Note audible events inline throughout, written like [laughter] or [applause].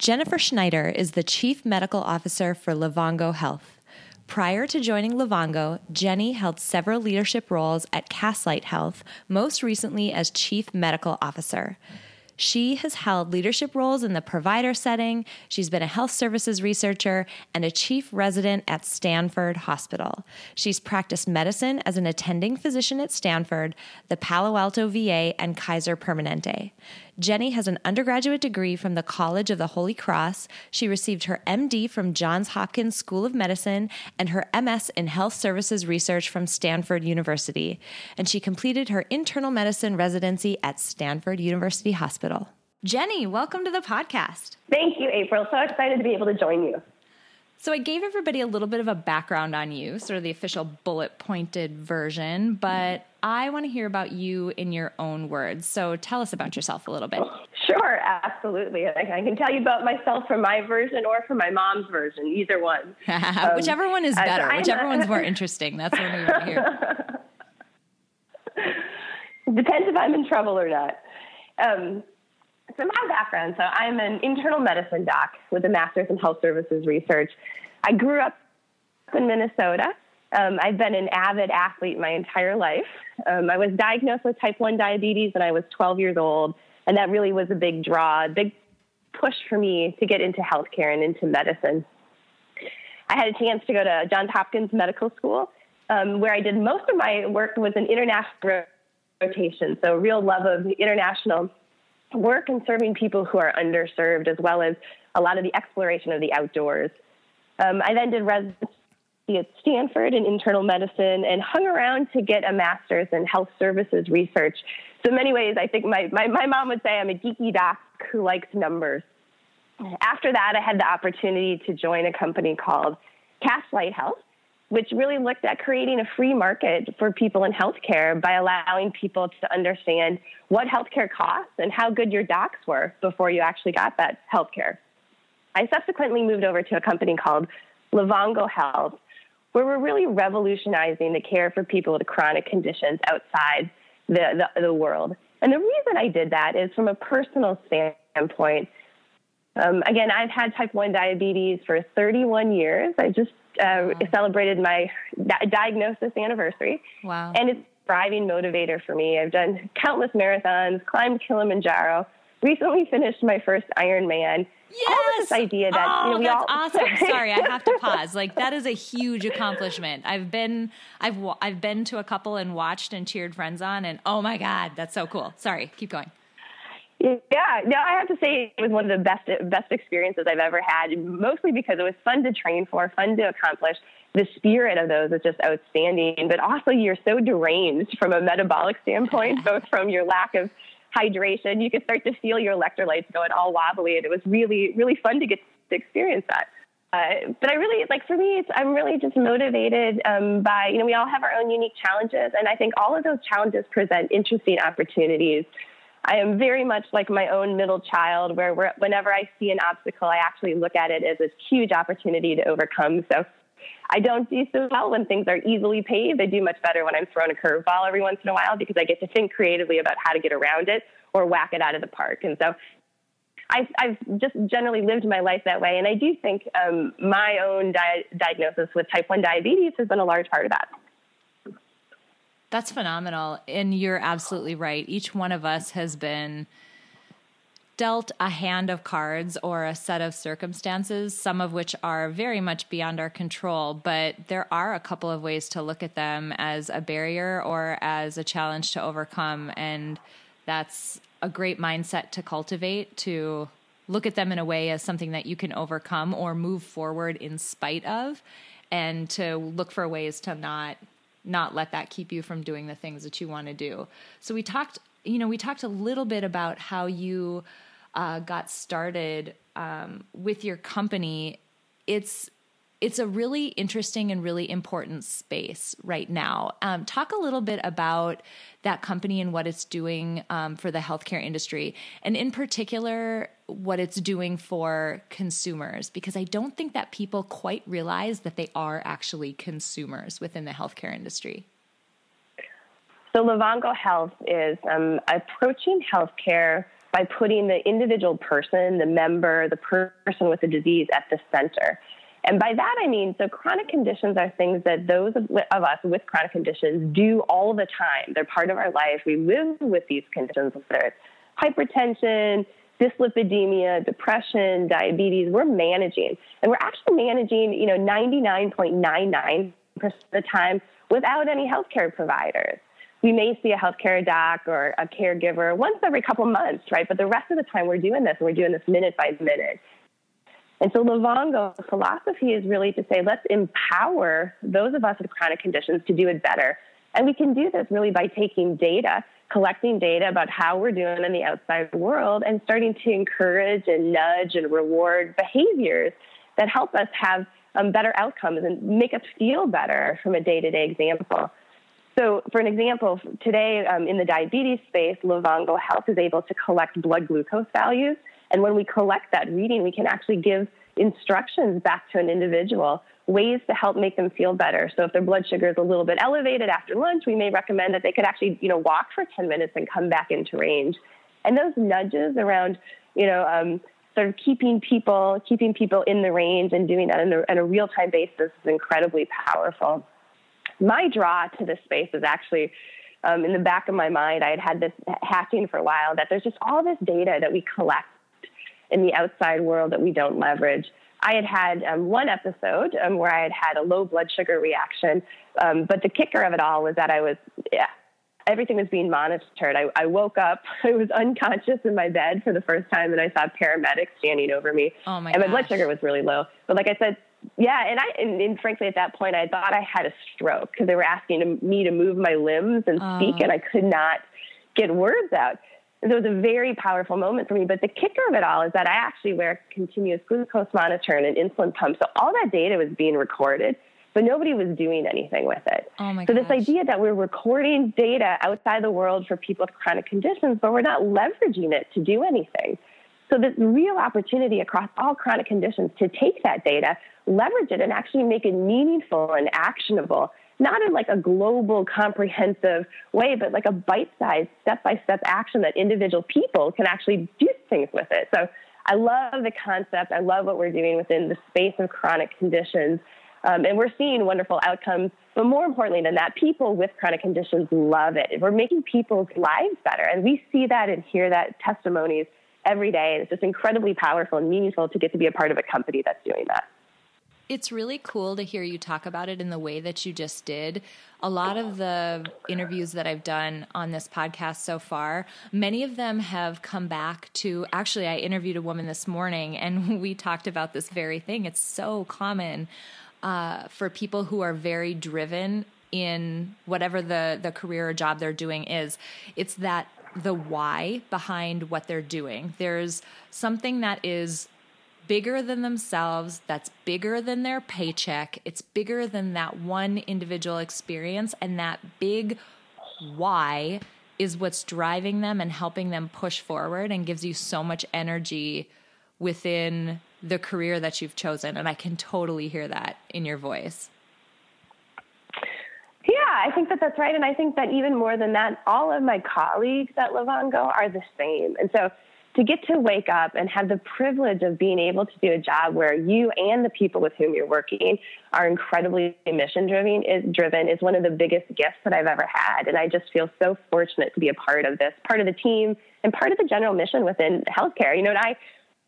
Jennifer Schneider is the Chief Medical Officer for Livongo Health. Prior to joining Livongo, Jenny held several leadership roles at Castlight Health, most recently as Chief Medical Officer. She has held leadership roles in the provider setting. She's been a health services researcher and a chief resident at Stanford Hospital. She's practiced medicine as an attending physician at Stanford, the Palo Alto VA, and Kaiser Permanente. Jenny has an undergraduate degree from the College of the Holy Cross. She received her MD from Johns Hopkins School of Medicine and her MS in Health Services Research from Stanford University. And she completed her internal medicine residency at Stanford University Hospital. Jenny, welcome to the podcast. Thank you, April. So excited to be able to join you. So I gave everybody a little bit of a background on you, sort of the official bullet pointed version, but I want to hear about you in your own words. So tell us about yourself a little bit. Sure, absolutely. I can tell you about myself from my version or from my mom's version, either one. um, [laughs] Whichever one is better, whichever one's more [laughs] interesting. That's what we want to hear. [laughs] Depends if I'm in trouble or not. Um, so my background, so I'm an internal medicine doc with a master's in health services research. I grew up in Minnesota. Um, I've been an avid athlete my entire life. Um, I was diagnosed with type 1 diabetes when I was 12 years old, and that really was a big draw, a big push for me to get into healthcare and into medicine. I had a chance to go to Johns Hopkins Medical School, um, where I did most of my work was an international rotation, so real love of international work and serving people who are underserved, as well as a lot of the exploration of the outdoors. Um, I then did residency at Stanford in internal medicine and hung around to get a master's in health services research. So, in many ways, I think my, my, my mom would say I'm a geeky doc who likes numbers. After that, I had the opportunity to join a company called Castlight Health, which really looked at creating a free market for people in healthcare by allowing people to understand what healthcare costs and how good your docs were before you actually got that healthcare. I subsequently moved over to a company called Livongo Health, where we're really revolutionizing the care for people with chronic conditions outside the, the, the world. And the reason I did that is from a personal standpoint. Um, again, I've had type 1 diabetes for 31 years. I just uh, wow. celebrated my di- diagnosis anniversary. Wow. And it's a driving motivator for me. I've done countless marathons, climbed Kilimanjaro, recently finished my first Ironman. Yes. this idea that oh, you know, we that's all awesome. [laughs] Sorry, I have to pause. Like that is a huge accomplishment. I've been I've I've been to a couple and watched and cheered friends on and oh my god, that's so cool. Sorry, keep going. Yeah, no, I have to say it was one of the best best experiences I've ever had. Mostly because it was fun to train for, fun to accomplish. The spirit of those is just outstanding, but also you're so deranged from a metabolic standpoint, both from your lack of hydration. You could start to feel your electrolytes going all wobbly, and it was really, really fun to get to experience that. Uh, but I really like for me, it's, I'm really just motivated um, by you know we all have our own unique challenges, and I think all of those challenges present interesting opportunities. I am very much like my own middle child, where whenever I see an obstacle, I actually look at it as a huge opportunity to overcome. So I don't do so well when things are easily paved. I do much better when I'm thrown a curveball every once in a while because I get to think creatively about how to get around it or whack it out of the park. And so I've, I've just generally lived my life that way. And I do think um, my own di- diagnosis with type 1 diabetes has been a large part of that. That's phenomenal. And you're absolutely right. Each one of us has been dealt a hand of cards or a set of circumstances, some of which are very much beyond our control, but there are a couple of ways to look at them as a barrier or as a challenge to overcome. And that's a great mindset to cultivate to look at them in a way as something that you can overcome or move forward in spite of and to look for ways to not not let that keep you from doing the things that you want to do. So we talked you know, we talked a little bit about how you uh, got started um, with your company. It's it's a really interesting and really important space right now. Um, talk a little bit about that company and what it's doing um, for the healthcare industry, and in particular, what it's doing for consumers, because I don't think that people quite realize that they are actually consumers within the healthcare industry. So, Livongo Health is um, approaching healthcare by putting the individual person, the member, the person with the disease at the center. And by that I mean, so chronic conditions are things that those of, of, us with chronic conditions do all the time. They're part of our life. We live with these conditions, whether it's hypertension, dyslipidemia, depression, diabetes. We're managing, and we're actually managing, you know, 99.99% of the time without any healthcare providers. We may see a healthcare doc or a caregiver once every couple months, right? But the rest of the time we're doing this, and we're doing this minute by minute. And so Livongo's philosophy is really to say, let's empower those of us with chronic conditions to do it better. And we can do this really by taking data, collecting data about how we're doing in the outside world, and starting to encourage and nudge and reward behaviors that help us have um, better outcomes and make us feel better from a day to day example. So, for an example, today um, in the diabetes space, Livongo Health is able to collect blood glucose values and when we collect that reading, we can actually give instructions back to an individual, ways to help make them feel better. So if their blood sugar is a little bit elevated after lunch, we may recommend that they could actually, you know, walk for 10 minutes and come back into range. And those nudges around, you know, um, sort of keeping people keeping people in the range and doing that on a, a real time basis is incredibly powerful. My draw to this space is actually um, in the back of my mind. I had had this hacking for a while that there's just all this data that we collect in the outside world that we don't leverage. I had had um, one episode um, where I had had a low blood sugar reaction, um, but the kicker of it all was that I was, yeah, everything was being monitored. I, I, woke up, [laughs] I was unconscious in my bed for the first time, and I saw paramedics standing over me. Oh my and my blood sugar was really low. But like I said, yeah, and I and, and frankly at that point I thought I had a stroke because they were asking me to move my limbs and speak, oh. and I could not get words out. So it was a very powerful moment for me. But the kicker of it all is that I actually wear a continuous glucose monitor and an insulin pump. So all that data was being recorded, but nobody was doing anything with it. Oh my so gosh. this idea that we're recording data outside the world for people with chronic conditions, but we're not leveraging it to do anything. So this real opportunity across all chronic conditions to take that data, leverage it, and actually make it meaningful and actionable not in like a global, comprehensive way, but like a bite sized, step by step action that individual people can actually do things with it. So I love the concept. I love what we're doing within the space of chronic conditions. Um, and we're seeing wonderful outcomes. But more importantly than that, people with chronic conditions love it. We're making people's lives better. And we see that and hear that testimonies every day. And it's just incredibly powerful and meaningful to get to be a part of a company that's doing that it's really cool to hear you talk about it in the way that you just did. A lot of the interviews that I've done on this podcast so far, many of them have come back to actually, I interviewed a woman this morning and [laughs] we talked about this very thing. It's so common uh, for people who are very driven in whatever the, the career or job they're doing is. It's that the why behind what they're doing. There's something that is bigger than themselves, that's bigger than their paycheck, it's bigger than that one individual experience. And that big why is what's driving them and helping them push forward and gives you so much energy within the career that you've chosen. And I can totally hear that in your voice. I think that that's right. And I think that even more than that, all of my colleagues at Livongo are the same. And so to get to wake up and have the privilege of being able to do a job where you and the people with whom you're working are incredibly mission driven is driven is one of the biggest gifts that I've ever had. And I just feel so fortunate to be a part of this, part of the team and part of the general mission within healthcare. You know, and I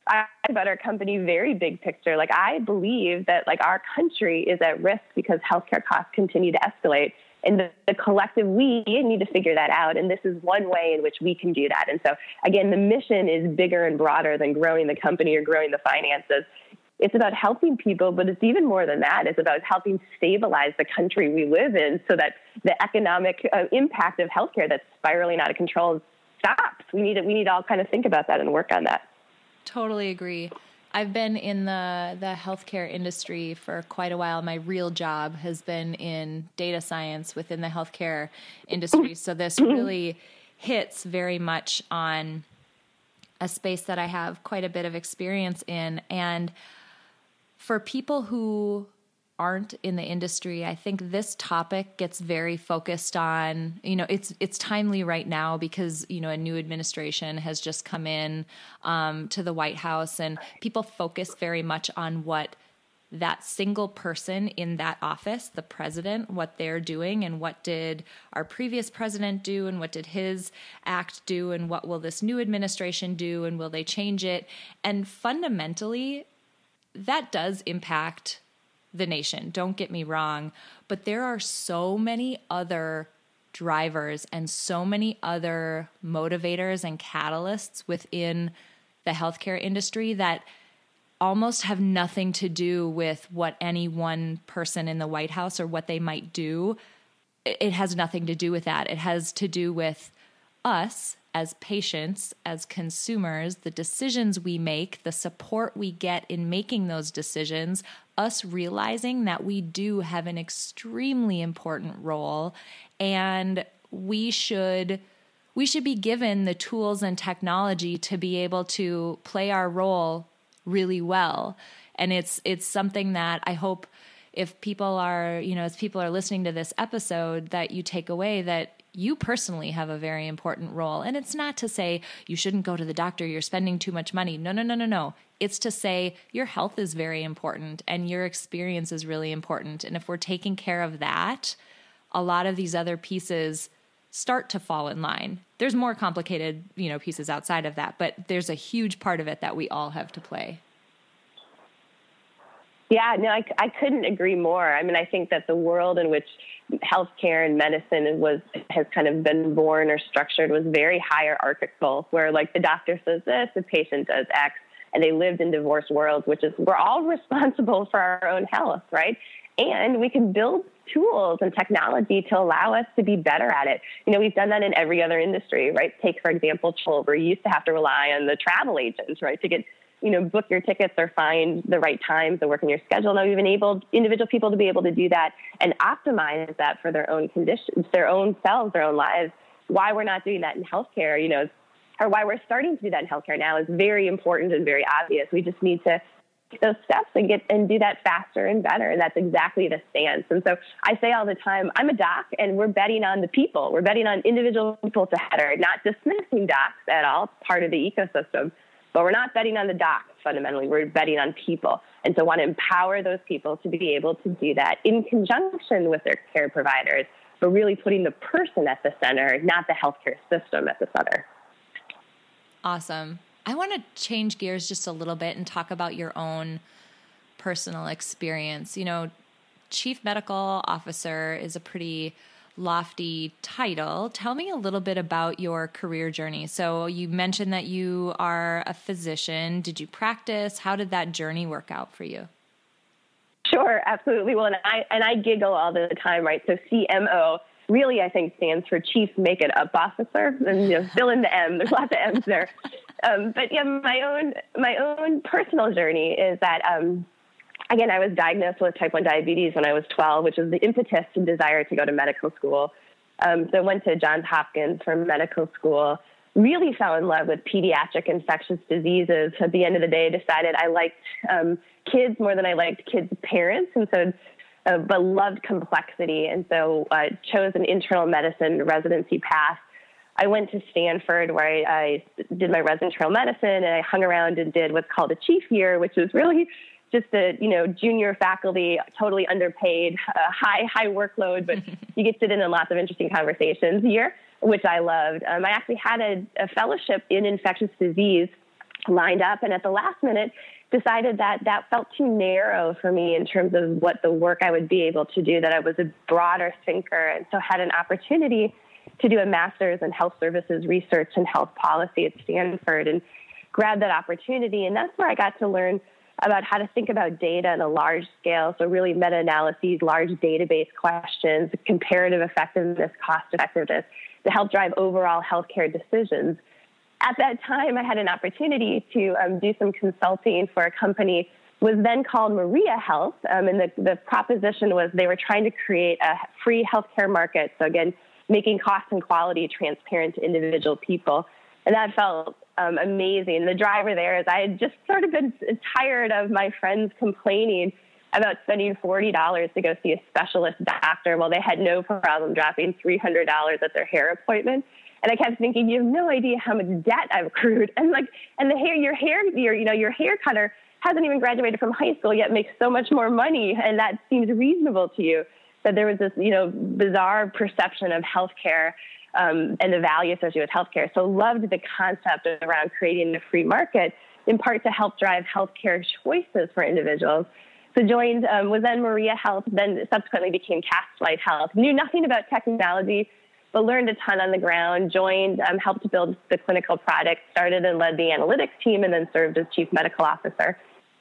I about our company very big picture. Like I believe that like our country is at risk because healthcare costs continue to escalate and the, the, collective we need to figure that out. And this is one way in which we can do that. And so, again, the mission is bigger and broader than growing the company or growing the finances. It's about helping people, but it's even more than that. It's about helping stabilize the country we live in so that the economic uh, impact of healthcare that's spiraling out of control stops. We need to, we need to all kind of think about that and work on that. Totally agree. I've been in the the healthcare industry for quite a while. My real job has been in data science within the healthcare industry. So this [clears throat] really hits very much on a space that I have quite a bit of experience in and for people who aren't in the industry, I think this topic gets very focused on, you know, it's it's timely right now because, you know, a new administration has just come in um, to the White House and people focus very much on what that single person in that office, the president, what they're doing and what did our previous president do and what did his act do and what will this new administration do and will they change it? And fundamentally, that does impact the nation. Don't get me wrong, but there are so many other drivers and so many other motivators and catalysts within the healthcare industry that almost have nothing to do with what any one person in the White House or what they might do. It has nothing to do with that. It has to do with us as patients, as consumers, the decisions we make, the support we get in making those decisions, us realizing that we do have an extremely important role and we should we should be given the tools and technology to be able to play our role really well. And it's it's something that i hope if people are you know as people are listening to this episode that you take away that you personally have a very important role. And it's not to say you shouldn't go to the doctor, you're spending too much money. No, no, no, no, no. It's to say your health is very important and your experience is really important. And if we're taking care of that, a lot of these other pieces start to fall in line. There's more complicated, you know, pieces outside of that, but there's a huge part of it that we all have to play. Yeah, no, I, I couldn't agree more. I mean, I think that the world in which healthcare and medicine was has kind of been born or structured was very hierarchical, where like the doctor says this, the patient does X, and they lived in divorced worlds, which is we're all [laughs] responsible for our own health, right? And we can build tools and technology to allow us to be better at it. You know, we've done that in every other industry, right? Take, for example, travel, you used to have to rely on the travel agents, right, to get you know, book your tickets or find the right times to work in your schedule. Now we've enabled individual people to be able to do that and optimize that for their own conditions, their own selves, their own lives. Why we're not doing that in healthcare, you know, or why we're starting to do that in healthcare now is very important and very obvious. We just need to take those steps and get and do that faster and better. And that's exactly the stance. And so I say all the time, I'm a doc and we're betting on the people. We're betting on individual people to header, not dismissing docs at all, part of the ecosystem. But we're not betting on the docs fundamentally. We're betting on people. And so want to empower those people to be able to do that in conjunction with their care providers, but really putting the person at the center, not the healthcare system at the center. Awesome. I want to change gears just a little bit and talk about your own personal experience. You know, chief medical officer is a pretty lofty title. Tell me a little bit about your career journey. So, you mentioned that you are a physician. Did you practice? How did that journey work out for you? Sure, absolutely. Well, and I and I giggle all the time, right? So CMO really, I think, stands for Chief Make It Up Officer, and you know, fill in the M. There's lots of M's there. [laughs] Um, but yeah, my own my own personal journey is that um, again, I was diagnosed with type 1 diabetes when I was 12, which was the impetus and desire to go to medical school. Um, so I went to Johns Hopkins for medical school, really fell in love with pediatric infectious diseases. At the end of the day, decided I liked um, kids more than I liked kids' parents. And so, uh, but loved complexity. And so uh, chose an internal medicine residency path. I went to Stanford where I, I did my res internal medicine and I hung around and did what's called a chief year, which was really just a you know junior faculty, totally underpaid, uh, high high workload, but [laughs] you get to sit in on lots of interesting conversations here, which I loved. Um, I actually had a, a fellowship in infectious disease lined up, and at the last minute decided that that felt too narrow for me in terms of what the work I would be able to do. That I was a broader thinker, and so had an opportunity to do a master's in health services research and health policy at Stanford, and grabbed that opportunity, and that's where I got to learn about how to think about data on a large scale. So, really, meta analyses, large database questions, comparative effectiveness, cost effectiveness to help drive overall healthcare decisions. At that time, I had an opportunity to um, do some consulting for a company was then called Maria Health, um, and the, the proposition was they were trying to create a free healthcare market. So again, making cost and quality transparent to individual people, and that felt um, amazing. The driver there is I had just sort of been tired of my friends complaining about spending $40 to go see a specialist doctor while they had no problem dropping $300 at their hair appointment. And I kept thinking, you have no idea how much debt I've accrued. [laughs] And like, and the hair, your hair, your, you know, your hair cutter hasn't even graduated from high school yet makes so much more money. And that seems reasonable to you that there was this, you know, bizarre perception of healthcare um, and the value associated with healthcare. So loved the concept around creating a free market in part to help drive healthcare choices for individuals. So joined, um, was then Maria Health, then subsequently became Castlight Health. Knew nothing about technology, but learned a ton on the ground. Joined, um, helped build the clinical product, started and led the analytics team, and then served as chief medical officer.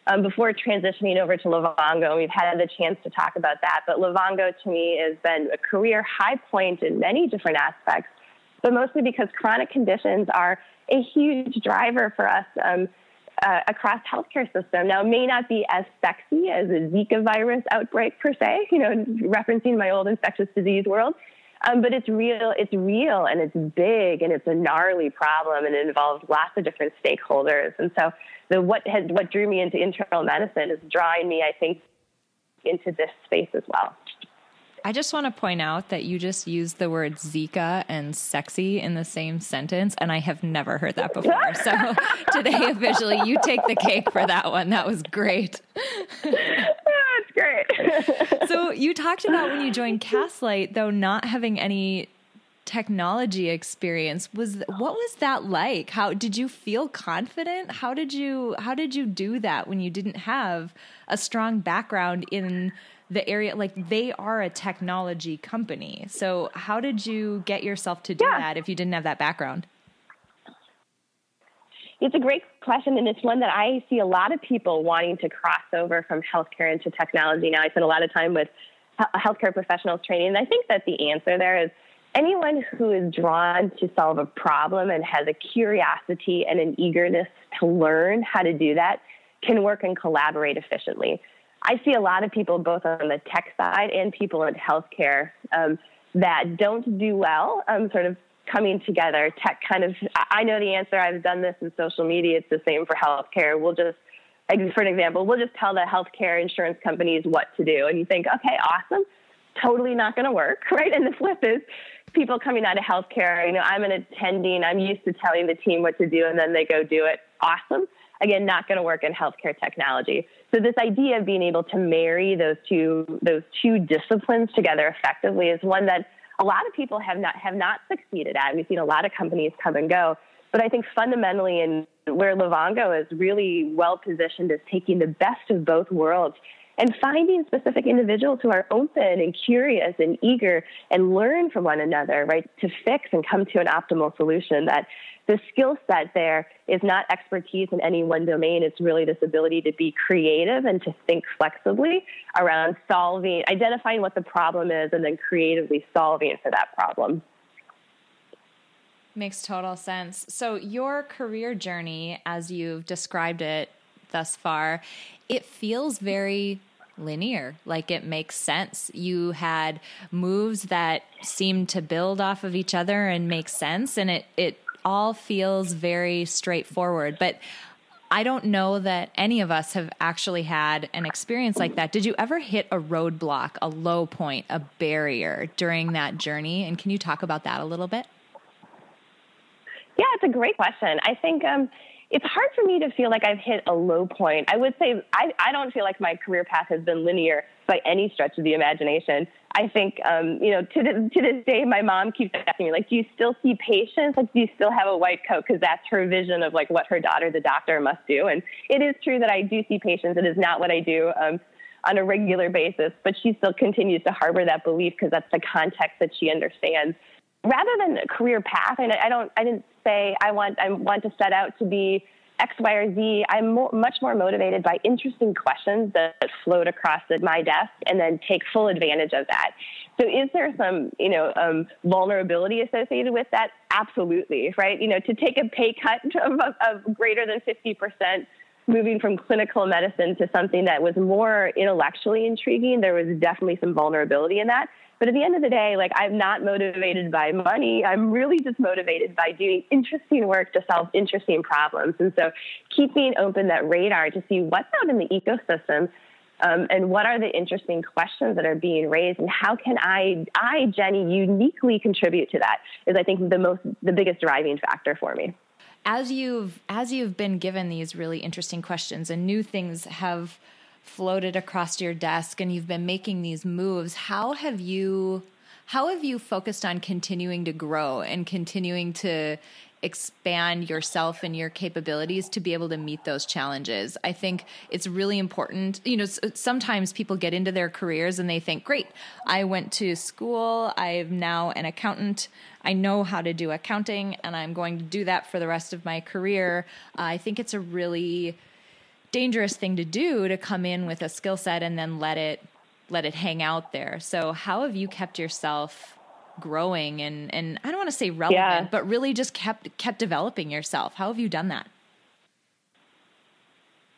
Um, before transitioning over to Livongo, we've had the chance to talk about that. But Livongo to me has been a career high point in many different aspects, but mostly because chronic conditions are a huge driver for us um, uh, across healthcare system. Now, it may not be as sexy as a Zika virus outbreak per se, you know, referencing my old infectious disease world. Um, but it's real, it's real and it's big and it's a gnarly problem and it involves lots of different stakeholders. And so the what has what drew me into internal medicine is drawing me, I think, into this space as well. I just want to point out that you just used the word Zika and sexy in the same sentence, and I have never heard that before. [laughs] So today, officially, you take the cake for that one. That was great. [laughs] Great. [laughs] so you talked about when you joined Castlight, though, not having any technology experience. Was what was that like? How did you feel confident? How did you how did you do that when you didn't have a strong background in the area? Like they are a technology company. So how did you get yourself to do yeah. that if you didn't have that background? It's a great question, and it's one that I see a lot of people wanting to cross over from healthcare into technology. Now, I spend a lot of time with healthcare professionals training, and I think that the answer there is anyone who is drawn to solve a problem and has a curiosity and an eagerness to learn how to do that can work and collaborate efficiently. I see a lot of people, both on the tech side and people in healthcare, um, that don't do well, um, sort of coming together. Tech kind of, I know the answer. I've done this in social media. It's the same for healthcare. We'll just, for an example, we'll just tell the healthcare insurance companies what to do. And you think, okay, awesome. Totally not going to work, [laughs] right? And the flip is people coming out of healthcare, you know, I'm an attending, I'm used to telling the team what to do, and then they go do it. Awesome. Again, not going to work in healthcare technology. So this idea of being able to marry those two those two disciplines together effectively is one that a lot of people have not have not succeeded at. We've seen a lot of companies come and go, but I think fundamentally, in where Livongo is really well positioned, is taking the best of both worlds and finding specific individuals who are open and curious and eager and learn from one another, right, to fix and come to an optimal solution. That the skill set there is not expertise in any one domain. It's really this ability to be creative and to think flexibly around solving, identifying what the problem is, and then creatively solving for that problem. Makes total sense. So, your career journey, as you've described it thus far, it feels very linear. Like it makes sense. You had moves that seemed to build off of each other and make sense, and it it all feels very straightforward. But I don't know that any of us have actually had an experience like that. Did you ever hit a roadblock, a low point, a barrier during that journey? And can you talk about that a little bit? Yeah, it's a great question. I think um, it's hard for me to feel like I've hit a low point. I would say I, I don't feel like my career path has been linear by any stretch of the imagination. I think, um, you know, to, the, to this day, my mom keeps asking me, like, do you still see patients? Like, do you still have a white coat? Because that's her vision of like what her daughter, the doctor, must do. And it is true that I do see patients. It is not what I do um, on a regular basis, but she still continues to harbor that belief because that's the context that she understands rather than a career path, and I don't, I didn't say I want, I want to set out to be X, Y, or Z. I'm much more motivated by interesting questions that float across my desk and then take full advantage of that. So is there some, you know, um, vulnerability associated with that? Absolutely, right? You know, to take a pay cut [laughs] of, of greater than 50% moving from clinical medicine to something that was more intellectually intriguing, there was definitely some vulnerability in that. But at the end of the day, like I'm not motivated by money. I'm really just motivated by doing interesting work to solve interesting problems. And so keeping open that radar to see what's out in the ecosystem um, and what are the interesting questions that are being raised and how can I, I, Jenny, uniquely contribute to that is I think the most, the biggest driving factor for me as you've as you've been given these really interesting questions and new things have floated across your desk and you've been making these moves how have you how have you focused on continuing to grow and continuing to expand yourself and your capabilities to be able to meet those challenges. I think it's really important. You know, sometimes people get into their careers and they think, great, I went to school, I'm now an accountant, I know how to do accounting, and I'm going to do that for the rest of my career. Uh, I think it's a really dangerous thing to do to come in with a skill set and then let it let it hang out there. So how have you kept yourself growing and and I don't want to say relevant, yeah. but really just kept kept developing yourself? How have you done that?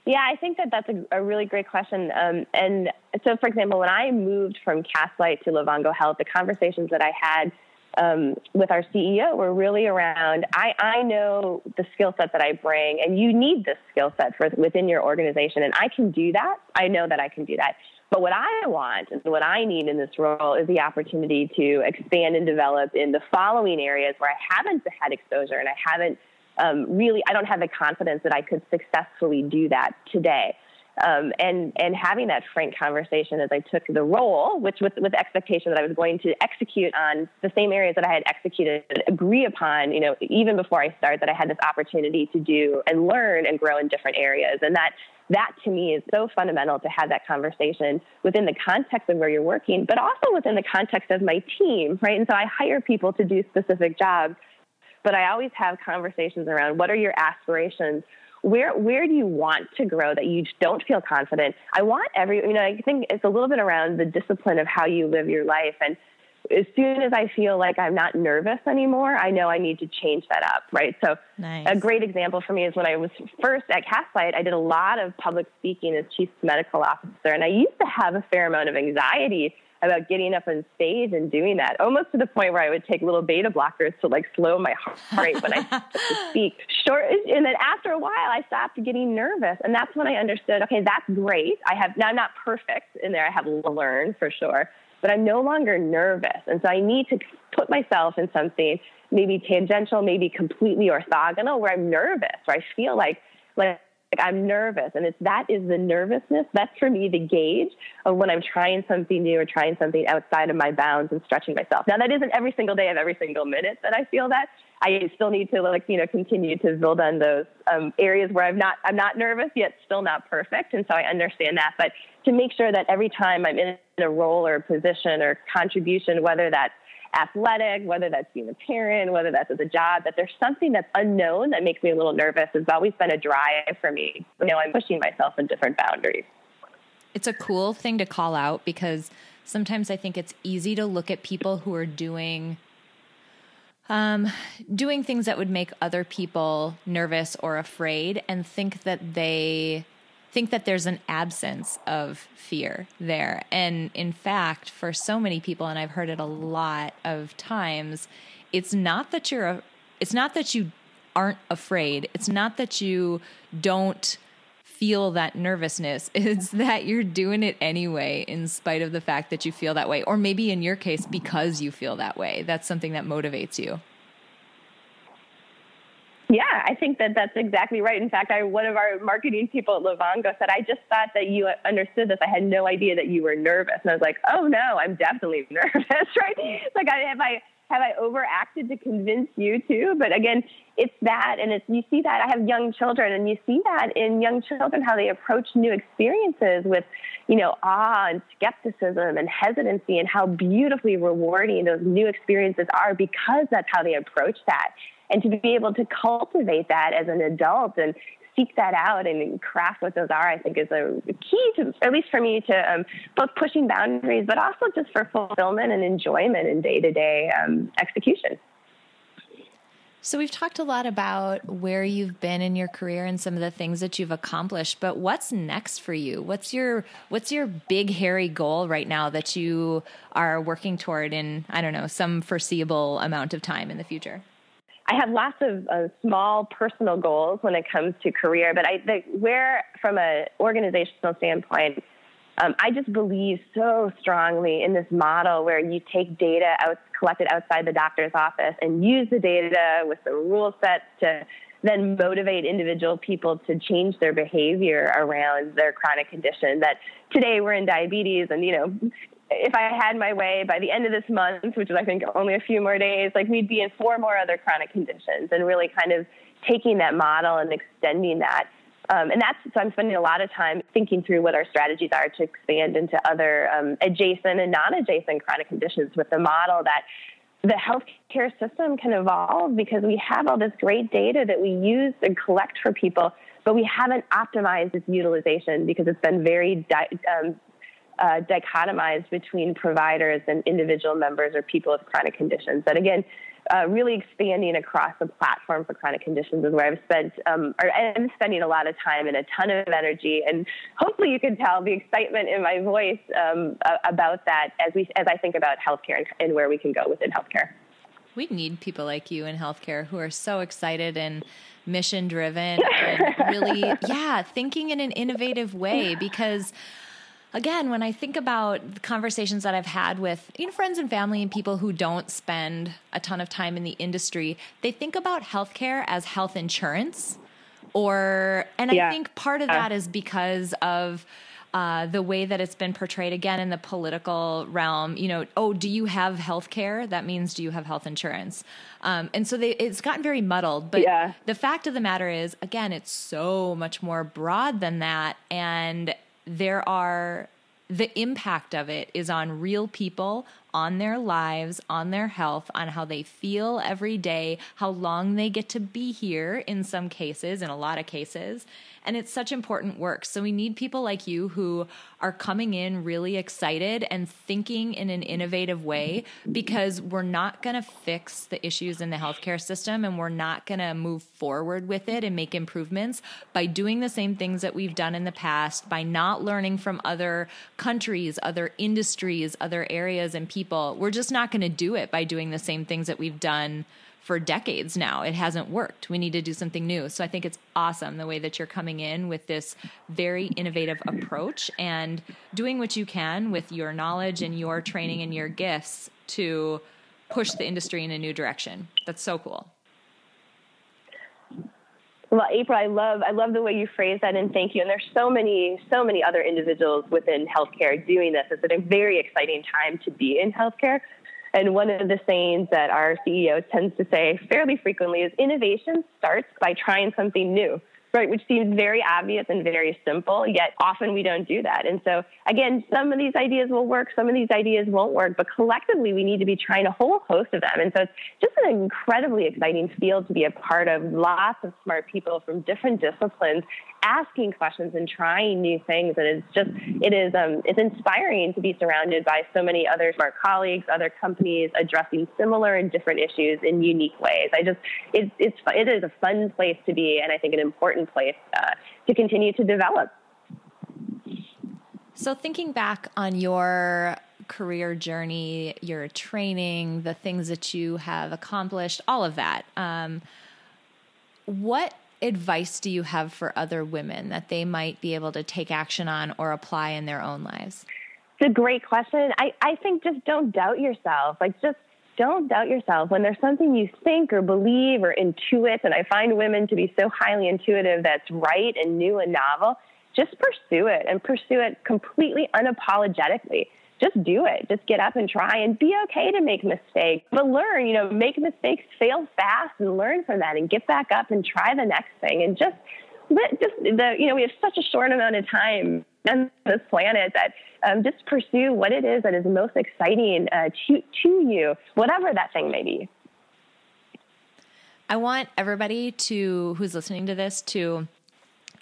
Yeah, I think that that's a, a really great question. Um, and so, for example, when I moved from Castlight to Livongo Health, the conversations that I had um, with our CEO were really around I, I know the skill set that I bring, and you need this skill set for within your organization, and I can do that. I know that I can do that. But what I want and what I need in this role is the opportunity to expand and develop in the following areas where I haven't had exposure and I haven't um, really, I don't have the confidence that I could successfully do that today. Um, and and having that frank conversation as I took the role, which with with expectation that I was going to execute on the same areas that I had executed, agree upon, you know, even before I start, that I had this opportunity to do and learn and grow in different areas, and that that to me is so fundamental to have that conversation within the context of where you're working, but also within the context of my team, right? And so I hire people to do specific jobs, but I always have conversations around what are your aspirations? Where where do you want to grow that you don't feel confident? I want every you know, I think it's a little bit around the discipline of how you live your life and as soon as I feel like I'm not nervous anymore, I know I need to change that up, right? So, nice. a great example for me is when I was first at Castlight, I did a lot of public speaking as chief medical officer, and I used to have a fair amount of anxiety about getting up on stage and doing that, almost to the point where I would take little beta blockers to like slow my heart rate when I [laughs] speak. Short, and then after a while, I stopped getting nervous, and that's when I understood. Okay, that's great. I have now I'm not perfect in there. I have to learn for sure, but I'm no longer nervous. And so I need to put myself in something maybe tangential, maybe completely orthogonal where I'm nervous, where I feel like, like, like I'm nervous. And it's that is the nervousness. That's for me the gauge of when I'm trying something new or trying something outside of my bounds and stretching myself. Now that isn't every single day of every single minute that I feel that. I still need to like, you know, continue to build on those um, areas where I'm not I'm not nervous yet still not perfect. And so I understand that. But to make sure that every time I'm in a role or a position or contribution, whether that's athletic, whether that's being a parent, whether that's as a job, that there's something that's unknown that makes me a little nervous has always been a drive for me. You know, I'm pushing myself in different boundaries. It's a cool thing to call out because sometimes I think it's easy to look at people who are doing um, doing things that would make other people nervous or afraid and think that they think that there's an absence of fear there. And in fact, for so many people, and I've heard it a lot of times, it's not that you're it's not that you aren't afraid. It's not that you don't feel that nervousness. [laughs] It's that you're doing it anyway, in spite of the fact that you feel that way. Or maybe in your case, because you feel that way. That's something that motivates you. Yeah, I think that that's exactly right. In fact, I, one of our marketing people at Livongo said, I just thought that you uh, understood this. I had no idea that you were nervous. And I was like, oh no, I'm definitely [laughs] nervous, right? It's like, I, have I, have I overacted to convince you too? But again, it's that, and it's, you see that I have young children and you see that in young children, how they approach new experiences with, you know, awe and skepticism and hesitancy and how beautifully rewarding those new experiences are because that's how they approach that and to be able to cultivate that as an adult and seek that out and craft what those are, I think is a key to, at least for me, to um, both pushing boundaries, but also just for fulfillment and enjoyment in day to day execution. So we've talked a lot about where you've been in your career and some of the things that you've accomplished, but what's next for you? What's your what's your big hairy goal right now that you are working toward in I don't know, some foreseeable amount of time in the future? I have lots of uh, small personal goals when it comes to career, but I the, where from an organizational standpoint, um, I just believe so strongly in this model where you take data out, collected outside the doctor's office and use the data with the rule sets to then motivate individual people to change their behavior around their chronic condition. That today we're in diabetes, and you know, if I had my way by the end of this month, which is I think only a few more days, like we'd be in four more other chronic conditions, and really kind of taking that model and extending that. Um, and that's so I'm spending a lot of time thinking through what our strategies are to expand into other um, adjacent and non-adjacent chronic conditions with the model that the healthcare system can evolve because we have all this great data that we use and collect for people, but we haven't optimized its utilization because it's been very di- um, uh, dichotomized between providers and individual members or people with chronic conditions. That again, uh, really expanding across the platform for chronic conditions is where I've spent, um, or I'm spending a lot of time and a ton of energy. And hopefully, you can tell the excitement in my voice um, about that as we as I think about healthcare and, and where we can go within healthcare. We need people like you in healthcare who are so excited and mission driven [laughs] and really, yeah, thinking in an innovative way because again, when I think about the conversations that I've had with you know, friends and family and people who don't spend a ton of time in the industry, they think about healthcare as health insurance. Or, and yeah. I think part of that is because of uh, the way that it's been portrayed again in the political realm. You know, oh, do you have health care? That means do you have health insurance? Um, and so they, it's gotten very muddled. But yeah. the fact of the matter is, again, it's so much more broad than that. And there are the impact of it is on real people, on their lives, on their health, on how they feel every day, how long they get to be here in some cases, in a lot of cases. And it's such important work. So we need people like you who are coming in really excited and thinking in an innovative way because we're not going to fix the issues in the healthcare system and we're not going to move forward with it and make improvements by doing the same things that we've done in the past, by not learning from other countries, other industries, other areas and people. We're just not going to do it by doing the same things that we've done for decades now. It hasn't worked. We need to do something new. So I think it's awesome the way that you're coming in with this very innovative approach and doing what you can with your knowledge and your training and your gifts to push the industry in a new direction. That's so cool. Well, April, I love I love the way you phrase that, and thank you. And there's so many so many other individuals within healthcare doing this. It's a very exciting time to be in healthcare and one of the sayings that our CEO tends to say fairly frequently is innovation starts by trying something new right, which seems very obvious and very simple, yet often we don't do that. And so, again, some of these ideas will work, some of these ideas won't work, but collectively we need to be trying a whole host of them. And so it's just an incredibly exciting field to be a part of. Lots of smart people from different disciplines asking questions and trying new things. And it's just, it is, um, it's inspiring to be surrounded by so many other smart colleagues, other companies addressing similar and different issues in unique ways. I just, it's, it's, it is a fun place to be, and I think an important place uh, to continue to develop. So, thinking back on your career journey, your training, the things that you have accomplished, all of that, um, what advice do you have for other women that they might be able to take action on or apply in their own lives? It's a great question. I, I think just don't doubt yourself. Like, just don't doubt yourself. When there's something you think or believe or intuit, and I find women to be so highly intuitive that's right and new and novel, just pursue it and pursue it completely unapologetically just do it. Just get up and try and be okay to make mistakes, but learn, you know, make mistakes, fail fast and learn from that and get back up and try the next thing and just just the, you know, we have such a short amount of time on this planet that um, just pursue what it is that is most exciting uh, to, to you, whatever that thing may be. I want everybody to who's listening to this to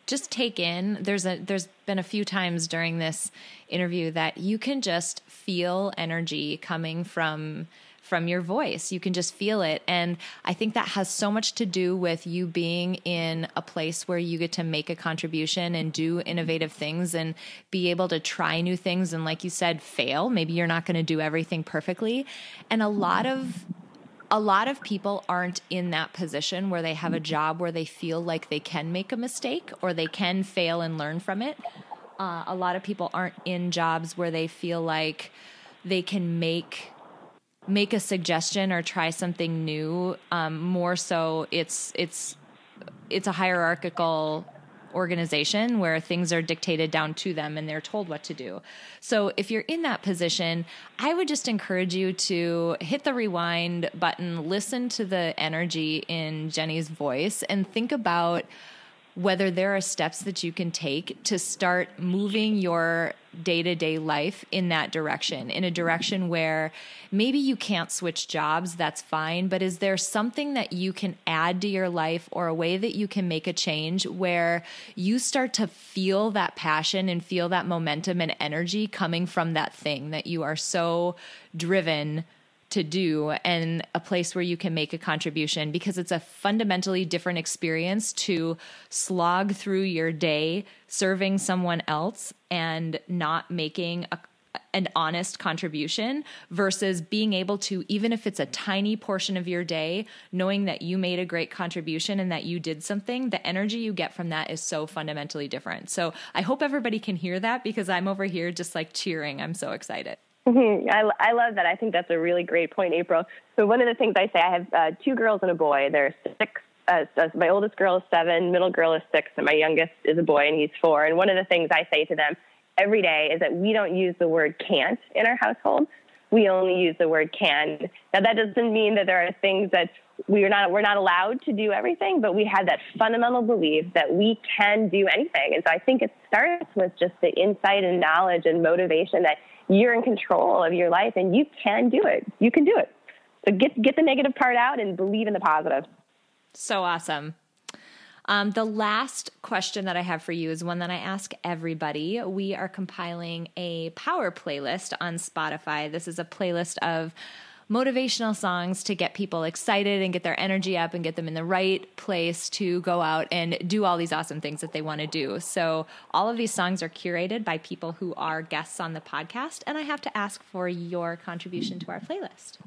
just take in there's a there's been a few times during this interview that you can just feel energy coming from from your voice. You can just feel it. And I think that has so much to do with you being in a place where you get to make a contribution and do innovative things and be able to try new things. And like you said, fail. Maybe you're not going to do everything perfectly. And a lot of a lot of people aren't in that position where they have a job where they feel like they can make a mistake or they can fail and learn from it. Uh, a lot of people aren't in jobs where they feel like they can make make a suggestion or try something new. Um, more so, it's it's it's a hierarchical organization where things are dictated down to them and they're told what to do. So if you're in that position, I would just encourage you to hit the rewind button, listen to the energy in Jenny's voice, and think about whether there are steps that you can take to start moving your day to day life in that direction, in a direction where maybe you can't switch jobs, that's fine, but is there something that you can add to your life or a way that you can make a change where you start to feel that passion and feel that momentum and energy coming from that thing that you are so driven to do and a place where you can make a contribution because it's a fundamentally different experience to slog through your day serving someone else and not making a an honest contribution versus being able to, even if it's a tiny portion of your day, knowing that you made a great contribution and that you did something, the energy you get from that is so fundamentally different. So I hope everybody can hear that because I'm over here just like cheering. I'm so excited. [laughs] I, I love that. I think that's a really great point, April. So one of the things I say, I have uh, two girls and a boy. They're six. Uh, my oldest girl is seven, middle girl is six, and my youngest is a boy, and he's four. And one of the things I say to them every day is that we don't use the word can't in our household. We only use the word can. Now that doesn't mean that there are things that we are not we're not allowed to do everything, but we have that fundamental belief that we can do anything. And so I think it starts with just the insight and knowledge and motivation that you're in control of your life and you can do it. You can do it. So get get the negative part out and believe in the positive. So awesome. Um, the last question that I have for you is one that I ask everybody. We are compiling a power playlist on Spotify. This is a playlist of motivational songs to get people excited and get their energy up and get them in the right place to go out and do all these awesome things that they want to do. So, all of these songs are curated by people who are guests on the podcast, and I have to ask for your contribution to our playlist.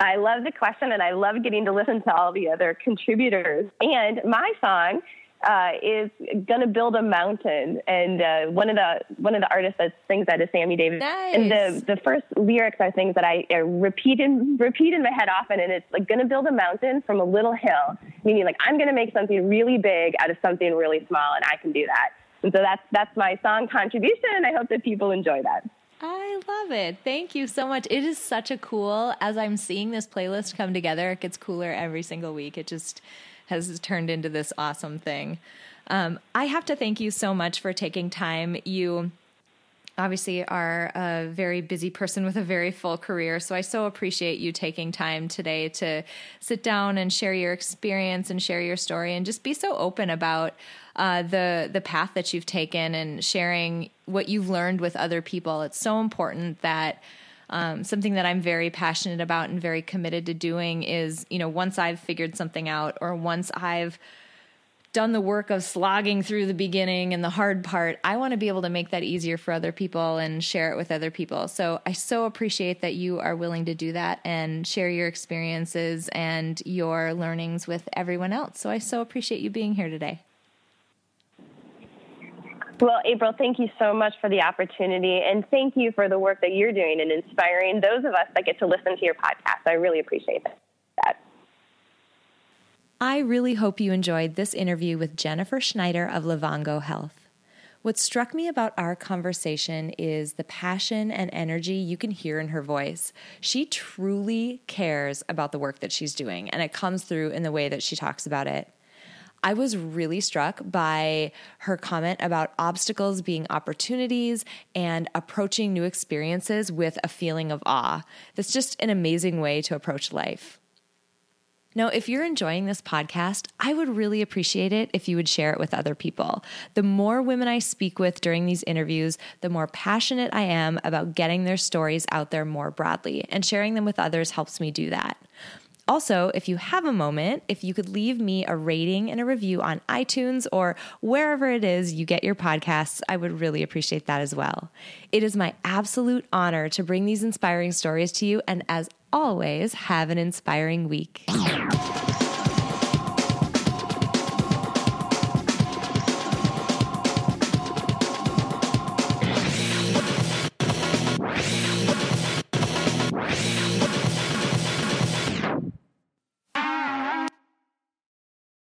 I love the question and I love getting to listen to all the other contributors. And my song uh, is gonna build a mountain, and uh, one of the one of the artists that sings that is Sammy Davis. Nice. And the the first lyrics are things that I repeat in repeat in my head often, and it's like gonna build a mountain from a little hill, meaning like I'm gonna make something really big out of something really small, and I can do that. And so that's that's my song contribution, and I hope that people enjoy that. I love it. Thank you so much. It is such a cool as I'm seeing this playlist come together, it gets cooler every single week. It just has turned into this awesome thing. Um, I have to thank you so much for taking time. You obviously are a very busy person with a very full career. So I so appreciate you taking time today to sit down and share your experience and share your story and just be so open about uh, the the path that you've taken and sharing what you've learned with other people. It's so important that um, something that I'm very passionate about and very committed to doing is, you know, once I've figured something out or once I've done the work of slogging through the beginning and the hard part, I want to be able to make that easier for other people and share it with other people. So I so appreciate that you are willing to do that and share your experiences and your learnings with everyone else. So I so appreciate you being here today. Well, April, thank you so much for the opportunity. And thank you for the work that you're doing and inspiring those of us that get to listen to your podcast. I really appreciate that. I really hope you enjoyed this interview with Jennifer Schneider of Livongo Health. What struck me about our conversation is the passion and energy you can hear in her voice. She truly cares about the work that she's doing, and it comes through in the way that she talks about it. I was really struck by her comment about obstacles being opportunities and approaching new experiences with a feeling of awe. That's just an amazing way to approach life. Now, if you're enjoying this podcast, I would really appreciate it if you would share it with other people. The more women I speak with during these interviews, the more passionate I am about getting their stories out there more broadly, and sharing them with others helps me do that. Also, if you have a moment, if you could leave me a rating and a review on iTunes or wherever it is you get your podcasts, I would really appreciate that as well. It is my absolute honor to bring these inspiring stories to you, and as always, have an inspiring week.